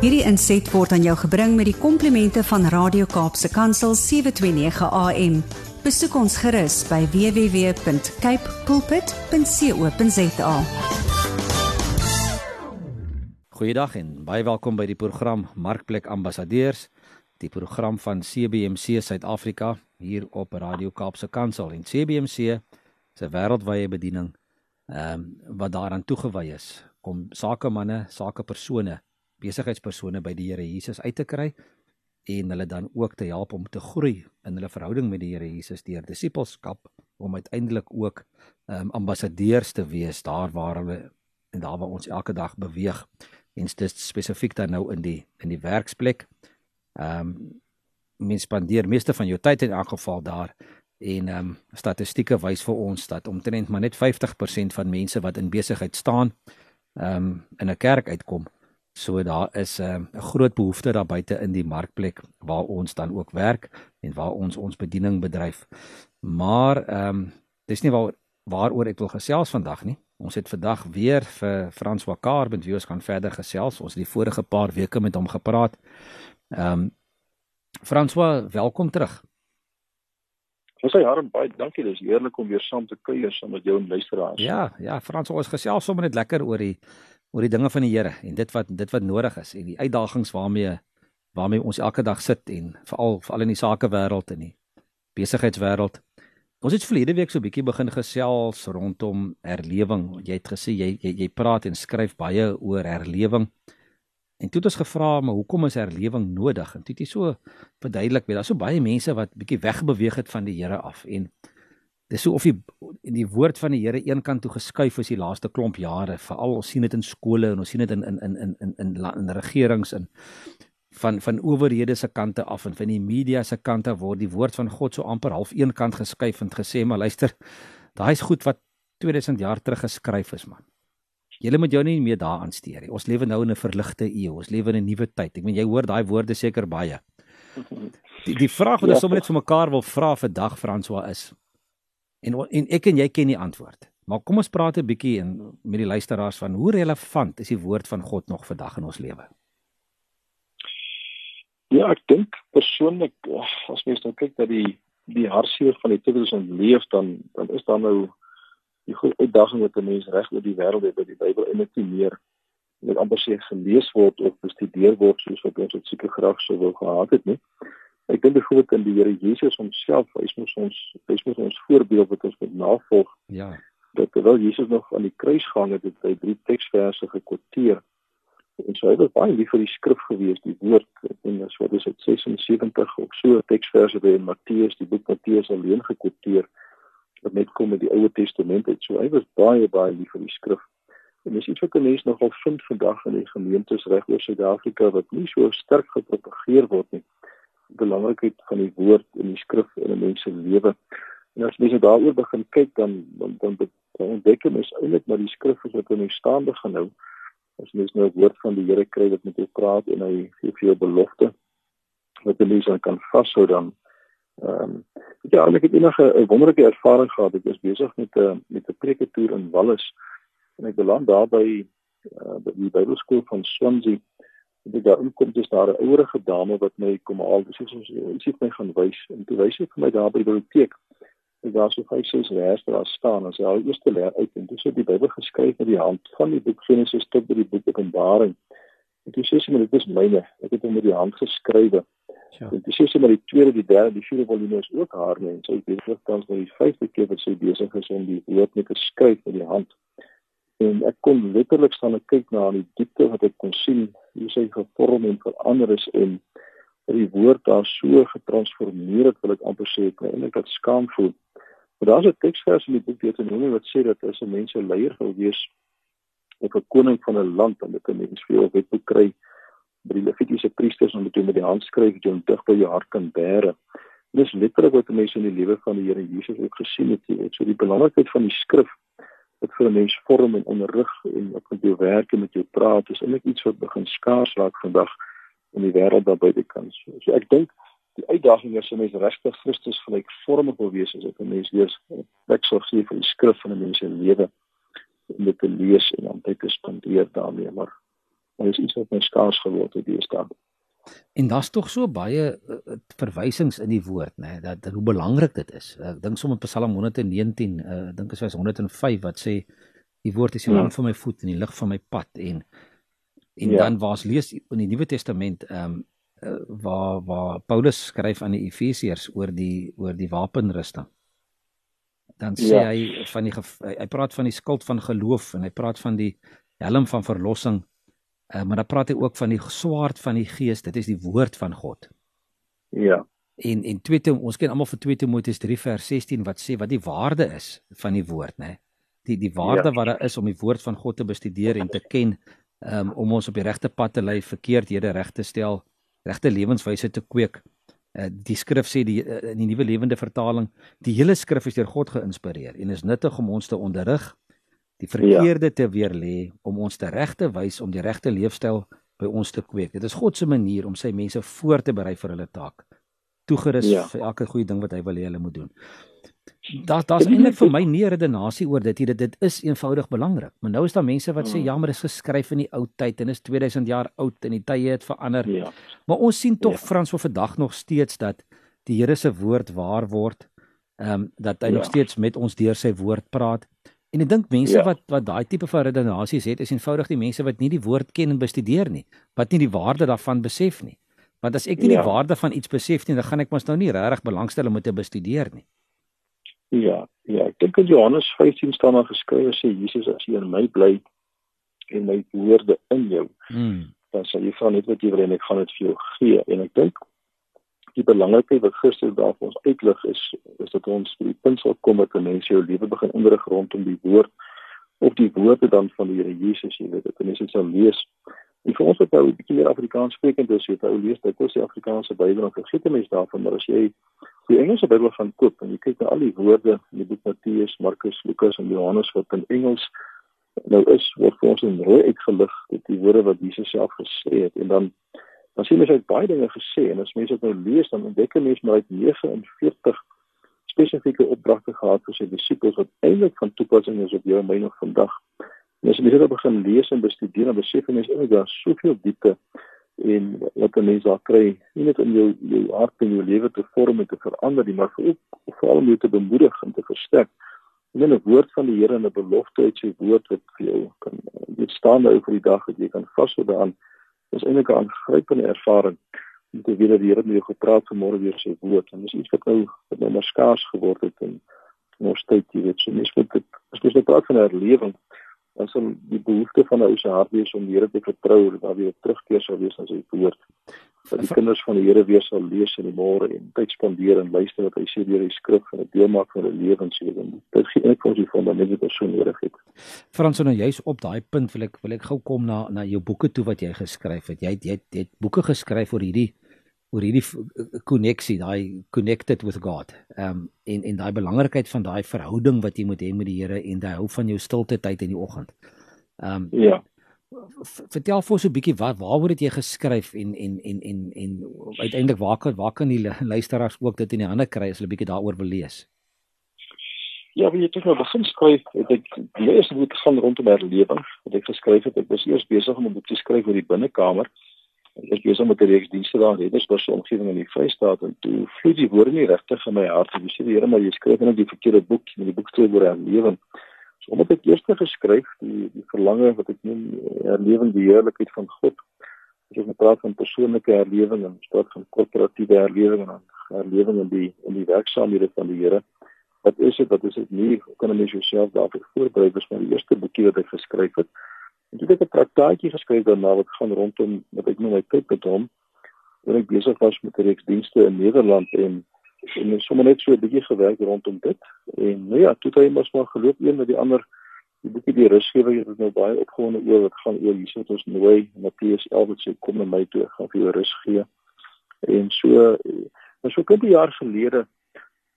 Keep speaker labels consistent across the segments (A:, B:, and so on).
A: Hierdie inset word aan jou gebring met die komplimente van Radio Kaapse Kansel 729 AM. Besoek ons gerus by www.cape pulpit.co.za.
B: Goeiedag en baie welkom by die program Markplek Ambassadeurs, die program van CBC Suid-Afrika hier op Radio Kaapse Kansel en CBC se wêreldwye bediening ehm um, wat daaraan toegewy is om sakemanne, sakepersone besigheidspersone by die Here Jesus uit te kry en hulle dan ook te help om te groei in hulle verhouding met die Here Jesus deur disippelskap om uiteindelik ook um, ambassadeurs te wees daar waar hulle en daar waar ons elke dag beweeg en dit spesifiek dan nou in die in die werksplek. Ehm um, mens spandeer meeste van jou tyd in elk geval daar en ehm um, statistieke wys vir ons dat omtrent maar net 50% van mense wat in besigheid staan ehm um, in 'n kerk uitkom. So daar is ehm, 'n uh, groot behoefte daar buite in die markplek waar ons dan ook werk en waar ons ons bediening bedryf. Maar ehm um, dis nie waar waaroor ek wil gesels vandag nie. Ons het vandag weer vir Frans Wakar met wie ons gaan verder gesels. Ons het die vorige paar weke met hom gepraat. Ehm um, François, welkom terug.
C: Ons sê Harm baie dankie. Dis heerlik om weer saam te kuier saam met jou en luisteraars.
B: Ja, ja, Frans, ons gesels sommer net lekker oor die oor die dinge van die Here en dit wat dit wat nodig is en die uitdagings waarmee waarmee ons elke dag sit en veral veral in die sakewêreld en die besigheidswêreld. Ons het verlede week so 'n bietjie begin gesels rondom herlewing. Jy het gesê jy jy, jy praat en skryf baie oor herlewing. En toe het ons gevra maar hoekom is herlewing nodig? En toe het jy so verduidelik, weet daar's so baie mense wat bietjie wegbeweeg het van die Here af en Dis so of die die woord van die Here eenkant toe geskuif is die laaste klomp jare. Veral ons sien dit in skole en ons sien dit in in in in in in, in regerings in van van owerhede se kante af en van die media se kante word die woord van God so amper half eenkant geskuif en gesê maar luister, daai is goed wat 2000 jaar terug geskryf is man. Julle moet jou nie meer daaraan steur nie. Ons lewe nou in 'n verligte eeu. Ons lewe in 'n nuwe tyd. Ek meen jy hoor daai woorde seker baie. Die die vraag wat ons ja. sommer net vir mekaar wil vra vir dag François is En en ek en jy ken die antwoord. Maar kom ons praat 'n bietjie in met die luisteraars van hoe relevant is die woord van God nog vandag in ons lewe?
C: Ja, ek dink persoonlik as mens nou kyk dat die die hartseer van die tydens ons leef dan dan is daar nou die groot uitdaging wat 'n mens reg oor die wêreld het by die Bybel en net meer net amper sê gelees word of bestudeer word soos wat ons dit seker graag sou wou gehad het nie. Ek dink byvoorbeeld in die Here Jesus homself, hy is mos ons hy is mos ons voorbeeld wat ons moet navolg.
B: Ja.
C: Dat terwyl Jesus nog aan die kruis gehang het, het hy drie teksverse gekwoteer. En so hy was baie lief vir die skrif gewees, die woord en dis wat is dit 76 of so teksverse by in Matteus, die boek Matteus alleen gekwoteer wat net kom met die Ou Testament uit. So hy was baie baie lief vir die skrif. En dis iets wat mense nogal vind vandag in die gemeentes reg oor Suid-Afrika wat nie so sterk gepropageer word nie belangrikheid van die woord in die skrif in 'n mens se lewe. En as mense daaroor begin kyk dan dan dan, dan ontdek mens eintlik maar die skrif is wat in die staande genou. As mens nou 'n woord van die Here kry wat met jou praat en hy gee vir jou belofte wat jy lees kan vashou dan ehm um, ja, ek het enige 'n wonderlike ervaring gehad. Ek was besig met 'n met 'n preeketoer in Wallis en ek beland daar by uh, by die Bybelskool van Swansea en dit daar kom dis daar 'n ouerige dame wat my kom al dis soos ons sê my gaan wys. En toe wys sy vir my daar by die biblioteek. En daar so vyf ses vers daar staan. En sy al eerste leer uit en dis so die Bybel geskryf met die hand van die boek Genesis tot by die boek Openbaring. En toe sê sy maar dit is myne. Ek het hom met die hand geskrywe. Ja. en toe sê sy maar die tweede die derde die vierde volume is ook haar en sy besig tans met die vyfde keer wat sy besig is om die woord net te skryf met die hand en ek kon letterlik staan en kyk na die diepte wat ek kon sien hoe sy gevorm en verander is en dat die woord daar so getransformeer het wil ek amper sê ek eintlik dat skaam voel. Maar daar's 'n teksvers in die boek Deuteronomium wat sê dat as 'n mens 'n leier wil wees of 'n koning van 'n land dan moet 'n mens veel wetboek kry by die levitiese priesters om dit met die hand skryf wat jy dig by jou hart kan bære. Dis letterlik wat mense in die lewe van die Here Jesus ook gesien het jy weet. So die belangrikheid van die skrif wat vir 'n mens vorm en onderrig en wat met jou werk en met jou praat is eintlik iets wat begin skaars raak vandag in die wêreld daar buite kan. So, ek dink die uitdaging is om mens regtig Christus gelykvormig wil wees as 'n mens lees ek sou sê vir die skrif van 'n mens se lewe om dit te lees en tyd te spandeer daarmee maar dit is iets wat my skaars geword het hierdie staan.
B: En daar's tog so baie uh, verwysings in die woord, né, nee, dat, dat hoe belangrik dit is. Ek dink sommer Psalm 119, uh, ek dink dit is 105 wat sê die woord is die lamp ja. vir my voet en die lig vir my pad en en ja. dan waar's lees in die Nuwe Testament ehm um, uh, waar waar Paulus skryf aan die Efesiërs oor die oor die wapenrusting. Dan sê ja. hy van die hy praat van die skild van geloof en hy praat van die helm van verlossing Uh, maar dan praat hy ook van die swaard van die gees, dit is die woord van God.
C: Ja.
B: En en 2 ons ken almal van 2 Timoteus 3 vers 16 wat sê wat die waarde is van die woord, né? Die die waarde ja. wat daar is om die woord van God te bestudeer en te ken, um, om ons op die regte pad te lei, verkeerdhede reg te stel, regte lewenswyse te kweek. Uh, die skrif sê die uh, in die nuwe lewende vertaling, die hele skrif is deur God geïnspireer en is nuttig om ons te onderrig, die verkeerde ja. te weer lê om ons te regte wys om die regte leefstyl by ons te kweek. Dit is God se manier om sy mense voor te berei vir hulle taak. Toegerus ja. vir elke goeie ding wat hy wil hê hulle moet doen. Daar daar's eintlik vir my nie redenasie oor dit hier dit is eenvoudig belangrik. Maar nou is daar mense wat sê ja, maar dit is geskryf in die ou tyd en is 2000 jaar oud en die tye het verander. Ja. Maar ons sien tog ja. Frans vir vandag nog steeds dat die Here se woord waar word. Ehm um, dat hy ja. nog steeds met ons deur sy woord praat. En ek dink mense ja. wat wat daai tipe van redenasies het, is eenvoudig die mense wat nie die woord ken en bestudeer nie, wat nie die waarde daarvan besef nie. Want as ek nie ja. die waarde van iets besef nie, dan gaan ek mos nou nie regtig belangstel om dit te bestudeer nie.
C: Ja, ja, ek dink in Johannes 15 staan daar geskrywe sê Jesus as jy in my bly en my woorde in jou, hmm. dan sal jy van net wat jy wil en ek gaan dit vir jou gee. En ek dink die belangrikheid wat Christus daar vir ons uitlig is is dat ons by die punt sal kom dat mense jou lewe begin onderrig rondom die woord of die woorde dan van die Here Jesus, jy weet, dat mense dit sal lees. En vir ons wat nou 'n bietjie meer Afrikaans sprekend is, weet ou lees dit kos die Afrikaanse Bybel en vergeet mense daarvan, maar as jy die Engelse Bybel gaan koop en jy kyk na al die woorde in die boek Matteus, Markus, Lukas en Johannes wat in Engels nou is, word vir ons in rooi uitgelig dit die woorde wat Jesus self gesê het en dan dan sien mens uit baie dinge gesê en as mense dit nou lees dan ontdek mense maar uit 49 spesifieke opdragte gehad vir sy disippels wat eintlik van toepassing is op jou en my nog vandag. En as jy dit begin lees en bestudeer dan besef jy mens eintlik daar soveel diepte en wat 'n mens daar kry, nie net in jou jou hart en jou lewe te vorm en te verander nie, maar ook veral om jou te bemoedig en te versterk. En 'n woord van die Here en 'n belofte uit sy woord wat vir jou kan weet staan nou vir die dag dat jy kan vashou daaraan is eintlik 'n aangrypende ervaring om te weet dat die Here met jou gepraat vanmôre deur sy woord. En dis iets wat nou wat nou maar skaars geword het in ons tyd, jy weet, so mens moet dit as mens nou praat van herlewing dan sal die behoefte van 'n ou se hart wees om die Here te vertrou dat weer terugkeer sal wees aan sy woord dat die kinders van die Here weer sal lees in die môre en tyd spandeer en luister wat hy sê deur die skrif en dit deel maak van hulle lewens hier en dit gee eintlik vir ons die fundament wat so nodig het.
B: Frans nou juist op daai punt wil ek wil ek gou kom na na jou boeke toe wat jy geskryf het. Jy het jy het, jy het boeke geskryf oor hierdie oor hierdie koneksie, daai connected with God. Ehm um, en en daai belangrikheid van daai verhouding wat jy moet hê met die Here en daai hou van jou stilte tyd in die oggend. Ehm um, ja vertel vir ons 'n bietjie wat waaroor het jy geskryf en en en en en uiteindelik waar kan waar kan die luisteraars ook dit in die hande kry as hulle bietjie daaroor wil lees?
C: Ja, wie het nou begin skryf, het ek die eerste boek gaan rondom herlewing. Wat ek geskryf het, ek was eers besig om 'n boek te skryf oor die binnekamer. Ek was besig met 'n reeks dienste daar in Reddersburg se omgewing in die Vrystaat en toe vloei die woorde nie regtig in my hart. Ek sê die Here, maar jy skryf net die verkeerde boek, die boek sê oor herlewing. So omdat ek eers geskryf die die verlange wat ek noem herlewing die heerlikheid van God. As ons praat van persoonlike herlewing en praat van korporatiewe herlewing en herlewing in die in die werksaamhede van die Here. Wat is dit? Wat is dit nie? Hoe kan 'n mens jouself daarvoor voorberei? Dis my eerste boekie wat ek geskryf het. En toe het ek 'n traktaatjie geskryf daarna wat gaan rondom wat ek noem my tyd met hom. Toen ek besig was met 'n reeks dienste in Nederland en en sommer net so 'n bietjie gewerk rondom dit en nou ja, toe het hy mos maar geloop een met die ander die boekie die rusgewer het nou baie opgewonde oor wat gaan oor hierso wat ons nooi Matteus 11 wat sê kom na my toe gaan vir jou rus gee en so maar so 'n jaar gelede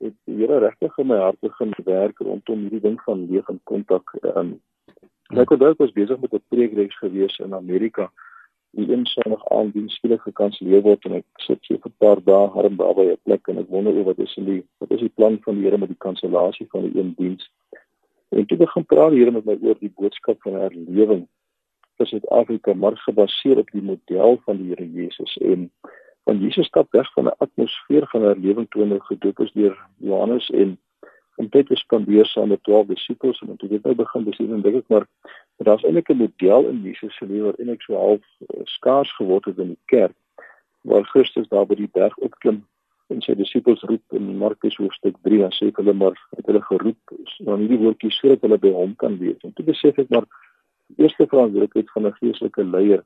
C: het die Here regtig in my hart begin werk rondom hierdie ding van leef en kontak um, ek het ook was besig met 'n preekreeks gewees in Amerika. Die een sonig aandiens skielik gekanselleer word en ek sit so vir 'n paar dae harm daar by 'n plek en ek wonder oor wat is in die wat is die plan van die Here met die kansellasie van die een diens. En toe begin praat die Here met my oor die boodskap van herlewing vir Suid-Afrika maar gebaseer op die model van die Here Jesus. En van Jesus stap weg van 'n atmosfeer van herlewing toe hy gedoop is deur Johannes en om tyd te spandeer saam met 12 disippels en dit nou begin besien en dink ek maar daar's eintlik 'n model in Jesus se lewe wat eintlik so half uh, skaars geword het in die kerk waar Christus daar by die berg opklim en sy disippels roep in Markus hoofstuk 3 en sê hulle maar het hulle geroep dan hierdie woordjie sodat hulle by hom kan wees en toe besef ek maar die eerste verantwoordelikheid van 'n geestelike leier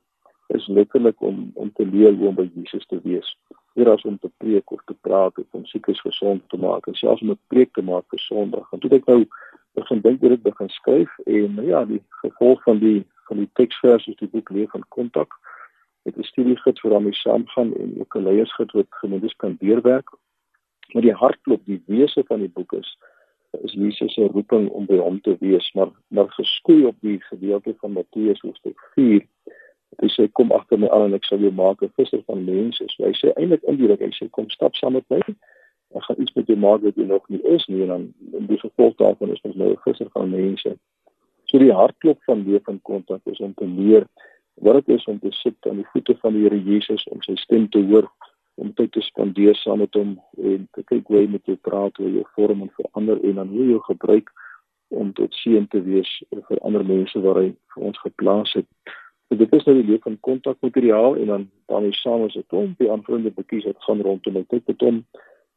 C: is letterlik om om te leer hoe om by Jesus te wees. Nie as om te preek of te praat of om siekes gesond te maak, en selfs om 'n preek te maak vir Sondag. En toe ek nou begin dink oor dit begin skryf en nou ja, die gevolg van die van die teksverse die boek leer van kontak met 'n studiegids vir daarmee saamgaan en ook 'n leiersgids wat gemeentes kan deurwerk. Maar die hartklop, die wese van die boek is is Jesus se roeping om by hom te wees, maar maar geskoei op die gedeelte van Matteus hoofstuk 4 hy sê kom agter my aan en ek sal jou maak 'n visser van mense. So hy sê eintlik indirek hy sê kom stap saam met my. Ek gaan iets met jou maak wat jy nog nie is nie en dan in die gevolg daarvan is ons nou 'n visser van mense. So die hartklop van leef in kontak is om te leer wat dit is om te sit aan die voete van die Here Jesus om sy stem te hoor om tyd te spandeer saam met hom en te kyk hoe hy met jou praat, hoe hy jou vorm en verander en dan hoe hy jou gebruik om tot seën te wees vir ander mense waar hy vir ons geplaas het. So dit is nou die lewe van kontakmateriaal en dan dan is saam as 'n klompie aanvullende boekies wat gaan rondom tyd met hom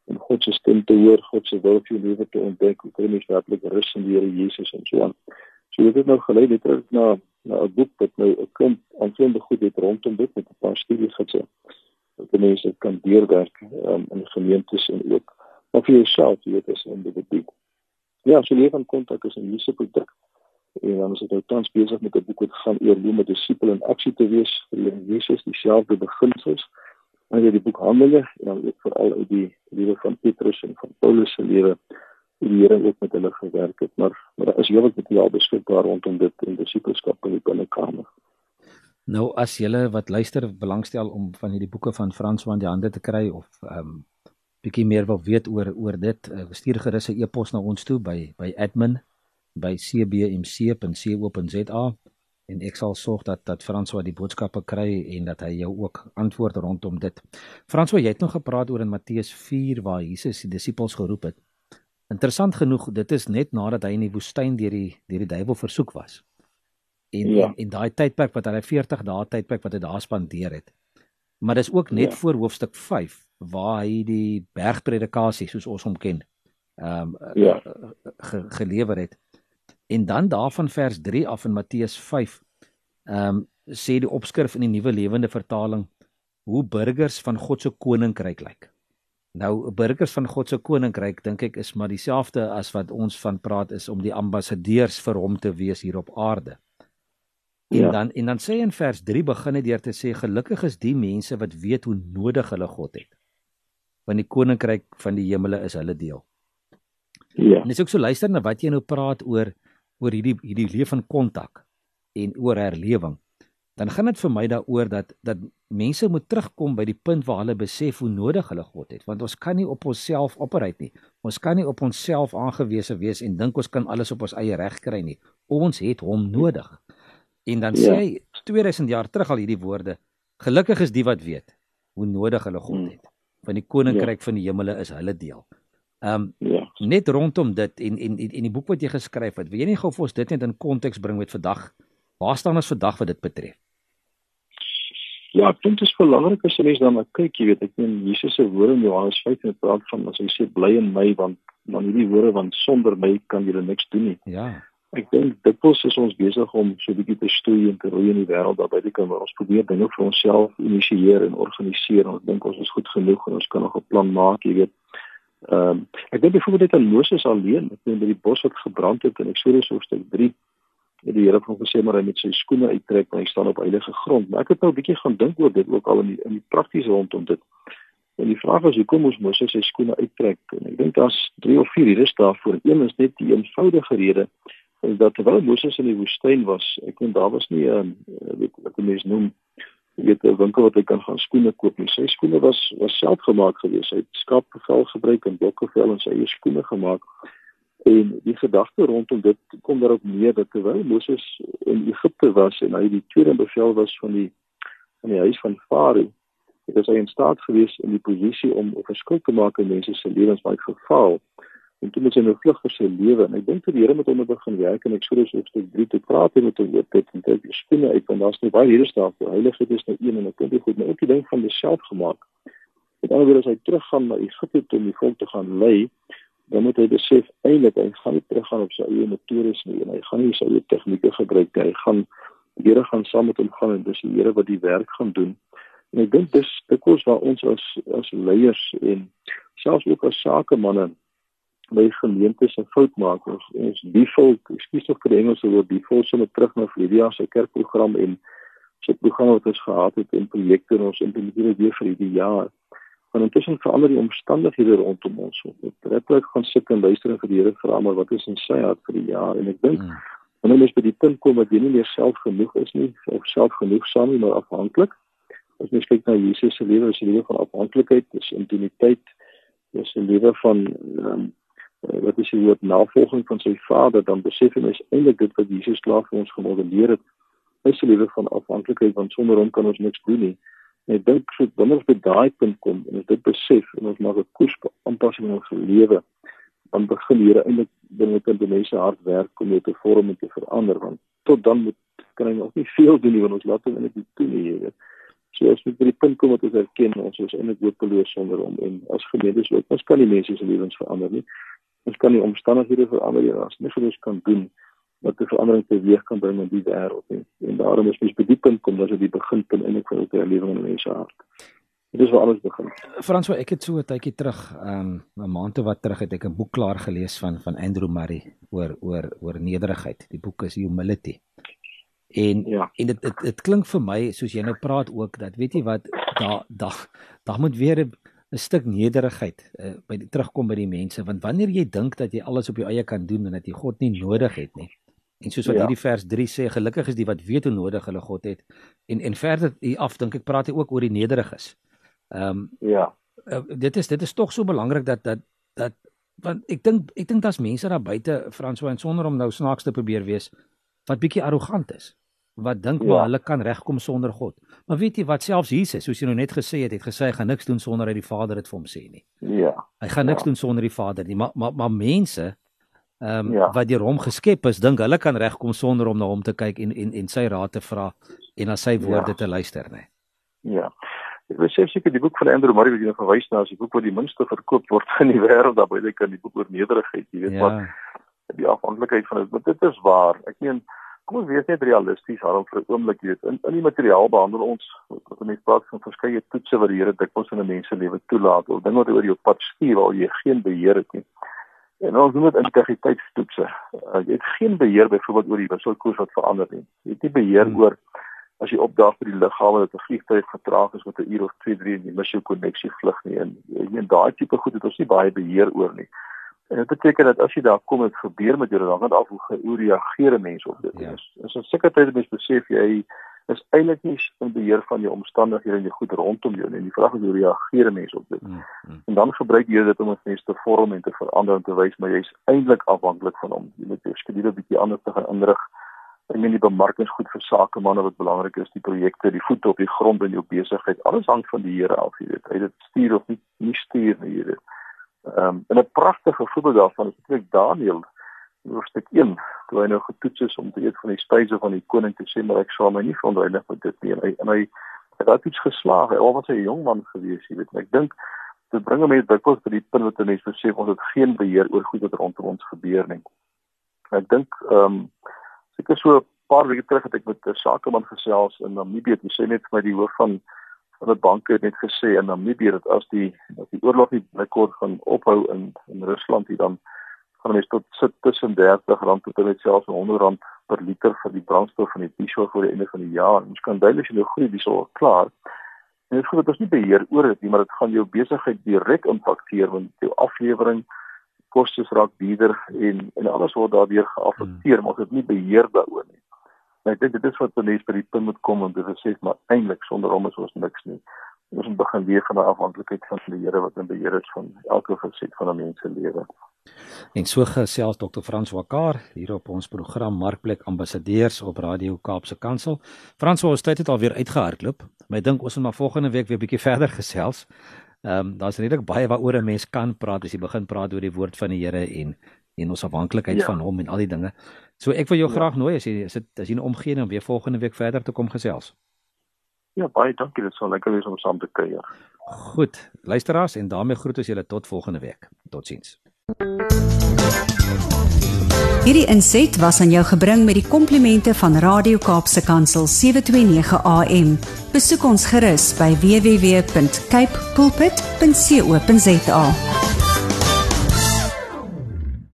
C: en God se stem te hoor, God se wil vir jou lewe te ontdek, hoe kan jy werklik rus in die Here Jesus en so aan. So dit het nou gelei net terug na na 'n boek wat nou 'n klomp aanvullende goed het rondom dit met 'n paar studies gesê. Dat mense kan deurwerk um, in gemeentes en ook of vir jouself, jy weet, as 'n individu. Ja, so lewe van kontak is 'n nuwe produk en dan is dit nou tans besig met 'n boek wat gaan oor hoe om 'n disipel in aksie te wees vir die Jesus dieselfde beginsels. En jy die boek Handelinge en dan ook veral uit die lewe van Petrus en van Paulus se lewe hoe die Here ook met hulle gewerk het. Maar maar daar is heelwat materiaal beskikbaar rondom dit in disipelskap in die binnekamer.
B: Nou as julle wat luister belangstel om van hierdie boeke van Frans van die hande te kry of ehm um, bietjie meer wil weet oor oor dit, uh, stuur gerus 'n e-pos na ons toe by by admin by cbmc.co.za en ek sal sorg dat dat François die boodskappe kry en dat hy jou ook antwoord rondom dit. François, jy het nog gepraat oor in Matteus 4 waar Jesus die disippels geroep het. Interessant genoeg, dit is net nadat hy in die woestyn deur die deur die duiwel versoek was. En ja. en, en daai tydperk wat hy 40 dae tydperk wat hy daar spandeer het. Maar dis ook net ja. voor hoofstuk 5 waar hy die bergpredikasie soos ons hom ken, ehm um, ja. ge, gelewer het. En dan daarvan vers 3 af in Matteus 5. Ehm um, sê die opskrif in die Nuwe Lewende Vertaling hoe burgers van God se koninkryk lyk. Nou burgers van God se koninkryk dink ek is maar dieselfde as wat ons van praat is om die ambassadeurs vir hom te wees hier op aarde. En ja. dan en dan sê in vers 3 begin dit deur te sê gelukkig is die mense wat weet hoe nodig hulle God het. Want die koninkryk van die hemele is hulle deel. Ja. En as ek so luister na wat jy nou praat oor oor hierdie hierdie lewe van kontak en oor herlewing, dan gaan dit vir my daaroor dat dat mense moet terugkom by die punt waar hulle besef hoe nodig hulle God het, want ons kan nie op onsself opereer nie. Ons kan nie op onsself aangewese wees en dink ons kan alles op ons eie reg kry nie. Ons het hom nodig. En dan ja. sê hy 2000 jaar terug al hierdie woorde: Gelukkig is die wat weet hoe nodig hulle God hmm. het. Want die koninkryk ja. van die hemele is hulle deel. Ehm um, ja. net rondom dit en en en die boek wat jy geskryf het, wil jy nie gou vir ons dit net in konteks bring met vandag? Waar staan ons vandag wat dit betref?
C: Ja, ek dink dit is belangrik as jy mens dan kyk, jy weet, ek meen Jesus se woorde in Johannes 5 het praat van as hy sê bly in my want dan hierdie woorde want sonder my kan jy niks doen nie.
B: Ja.
C: Ek dink dikwels is ons besig om so 'n bietjie te stoei en te roei in die wêreld daar buite kan waar ons probeer dinge vir onsself initieer en organiseer en ons dink ons is goed genoeg en ons kan nog 'n plan maak, jy weet. Ehm um, ek dink byvoorbeeld net aan Moses alleen, ek dink by die bos wat gebrand het in Eksodus hoofstuk 3, het die Here van gesê maar hy moet sy skoene uittrek want hy staan op heilige grond. Maar ek het nou 'n bietjie gaan dink oor dit ook al in die in die praktiese rondom dit. En die vraag is hoekom moes Moses sy skoene uittrek? En ek dink daar's 3 of 4 redes daarvoor. Een is net die eenvoudige rede is dat terwyl Moses in die woestyn was, ek dink daar was nie 'n weet wat mense noem weet 'n winkel wat hy kan gaan skoene koop nie. Sy skoene was was self gemaak gewees. Hy het skaapvel gebruik en blokkevel en sy eie skoene gemaak. En die gedagte rondom dit kom daarop neer dat terwyl Moses in Egipte was en hy die tweede bevel was van die van die huis van Farao, het hy in staat gewees in die posisie om 'n verskil te maak in mense se lewens wat gefaal. En toe moet hy nou vlug vir sy lewe en ek dink dat die Here met hom begin werk en ek sou dus hoofstuk 3 te praat met hom oor dit en dit binne uit want daar's nie baie hier staan vir heiligheid is nou een en ek dink goed, maar ook die ding van homself gemaak. Met ander woorde as hy teruggaan na Egipte om die volk te gaan lei, dan moet hy besef eintlik hy gaan nie teruggaan op sy eie metodes nie en hy gaan nie sy eie tegnieke gebruik nie. Hy gaan die Here gaan saam met hom gaan en dis die Here wat die werk gaan doen. En ek dink dis dikwels waar ons as as leiers en selfs ook as sakemanne by gemeentes 'n fout maak. Ons ons default, ekskuus tog vir die Engelse woord default sommer terug na Lydia se kerkprogram en sy program wat ons gehad het en projekte en ons implementeer weer vir hierdie jaar want intussen verander die omstandighede rondom ons. Ek letterlik gaan sit en luister en vir die Here vra maar wat is in sy hart vir die jaar en ek dink hmm. wanneer mens by die punt kom dat jy nie meer self genoeg is nie of self genoegsaam nie maar afhanklik. As mens kyk na Jesus se lewe, is 'n lewe van afhanklikheid, dis intimiteit, dis 'n lewe van um, is die woord navolging van sy Vader, dan besef jy mens eintlik dit wat Jesus klaar vir ons gemodelleer het. Hy se lewe van afhanklikheid want sonder hom kan ons niks doen nie. En ek dink so wanneer ons by daai punt kom en ons dit besef en ons maak 'n koers aanpassing in ons lewe, dan begin hier eintlik binne in die mense hart werk om dit te vorm en te verander want tot dan moet kan hy nog nie veel doen nie want ons laat hom net nie toe nie, jy weet. So as ons by die punt kom wat ons erken ons is eintlik hopeloos sonder hom en as gemeentes ook ons kan die mense se lewens verander nie. Ons kan die omstandighede verander nie, ons nie vir ons kan doen wat 'n verandering teweeg kan bring in die wêreld nie. En daarom is mens by die punt kom dat dit die beginpunt eintlik van die lewing in mense hart. Dit is waar alles begin.
B: Franswa, ek het so 'n tydjie terug, um, 'n maand of wat terug het ek 'n boek klaar gelees van van Andrew Murray oor oor oor nederigheid. Die boek is Humility. En ja. en dit dit dit klink vir my soos jy nou praat ook dat weet jy wat daar daar daar moet weer 'n stuk nederigheid uh, by die, terugkom by die mense want wanneer jy dink dat jy alles op jou eie kan doen en dat jy God nie nodig het nie En soos wat ja. hierdie vers 3 sê, gelukkig is die wat weet hoe nodig hulle God het. En en verder hier af dink ek praat hy ook oor die nederiges. Ehm um,
C: ja.
B: Uh, dit is dit is tog so belangrik dat dat dat want ek dink ek dink daar's mense daar buite Franswa en sonder om nou snaaks te probeer wees wat bietjie arrogant is. Wat dink ja. maar hulle kan regkom sonder God. Maar weet jy wat selfs Jesus, soos jy nou net gesê het, het gesê hy gaan niks doen sonder hy die Vader dit vir hom sê nie.
C: Ja.
B: Hy gaan niks ja. doen sonder die Vader nie. Maar maar maar mense ehm um, ja. wat deur hom geskep is, dink hulle kan regkom sonder om na hom te kyk en en en sy raad te vra en na sy woorde ja. te luister, nê.
C: Nee. Ja. Ek wil sê seker die boek van Andrew Murray wat jy nou verwys na, is die boek wat die minste verkoop word in die wêreld, daarbey jy kan die boek oor nederigheid, jy weet ja. wat die afhanklikheid van dit, maar dit is waar. Ek meen kom ons wees net realisties daarom vir 'n oomblik, jy weet, in in die materiaal behandel ons wat mense praat van verskeie toetse wat die Here dikwels in 'n mens se lewe toelaat, of dinge wat oor jou pad stuur waar jy geen beheer het nie. En ons noem dit integriteitstoetse. Uh, jy het geen beheer byvoorbeeld oor die wisselkoers wat verander nie. Jy het nie beheer hmm. oor as jy opdaag vir die lughawe dat 'n vliegtuig vertraag is met 'n uur of 2, 3 en jy mis jou koneksie vlug nie. En jy weet daai tipe goed het ons nie baie beheer oor nie. En dit beteken dat as jy daar kom het gebeur met jou dan gaan af hoe hoe reageer mense op dit. Ja. Is 'n sekere tyd mense besef jy is eintlik nie in beheer van jou omstandighede en jou goed rondom jou nie. Die vraag is hoe reageer mense op dit? Mm, mm. En dan gebruik jy dit om mense te vorm en te verander en te wys maar jy's eintlik afhanklik van hom. Jy moet jou skedule bietjie anders te gaan inrig. Ek meen die bemarkingsgoed vir sakemanne wat belangrik is, die projekte, die voete op die grond in jou besigheid, alles hang van die Here af, jy weet. Hy dit stuur of nie, nie stuur nie, jy weet. Ehm um, en 'n pragtige voorbeeld daarvan is eintlik Daniël hoofstuk 1 toe hy nou getoets is om te eet van die spyse van die koning te sê maar ek sal my nie veronderlig met dit nie. En hy en hy het daai iets geslaag. Hy was 'n jong man gewees jy weet en ek dink dit bring mense dikwels by die punt wat mense besef ons het geen beheer oor goed wat rondom ons gebeur nie. Ek dink ehm um, seker so 'n paar weke terug het ek met 'n sakeman gesels in Namibië. Hy sê net vir my die hoof van van 'n bank het net gesê in Namibië dat as die as die oorlog nie binnekort gaan ophou in in Rusland hier dan gaan mens tot sit tussen R30 tot en met selfs R100 per liter vir die brandstof van die diesel voor die einde van die jaar. Ons kan duidelik sien hoe groei diesel klaar. En dit voel dat ons nie beheer oor dit nie, maar dit gaan jou besigheid direk impakteer want jou aflewering kostes raak duurder en en alles word daardeur geaffekteer, hmm. maar ons het nie beheer daaroor nie. En ek dink dit is wat mense by die punt moet kom om te sê maar eintlik sonder hom is ons niks nie. ons moet begin leef van 'n afhanklikheid van die Here wat in beheer is van elke faset van 'n mens se lewe.
B: En so gesels Dr. Frans Wakar hier op ons program Markplek Ambassadeurs op Radio Kaapse Kansel. Frans, ons tyd het alweer uitgehardloop. Maar ek dink ons moet maar volgende week weer 'n bietjie verder gesels. Ehm um, daar's redelik baie waaroor 'n mens kan praat as jy begin praat oor die woord van die Here en en ons afhanklikheid ja. van hom en al die dinge. So ek wil jou ja. graag nooi as jy as dit as jy nou omgee om weer volgende week verder te kom gesels.
C: Ja, baie dankie. Dit sal lekker wees om saam te kuier.
B: Goed. Luisteraars en daarmee groet ons julle tot volgende week. Totsiens.
A: Hierdie inset was aan jou gebring met die komplimente van Radio Kaapse Kansel 729 AM. Besoek ons gerus by www.cape pulpit.co.za.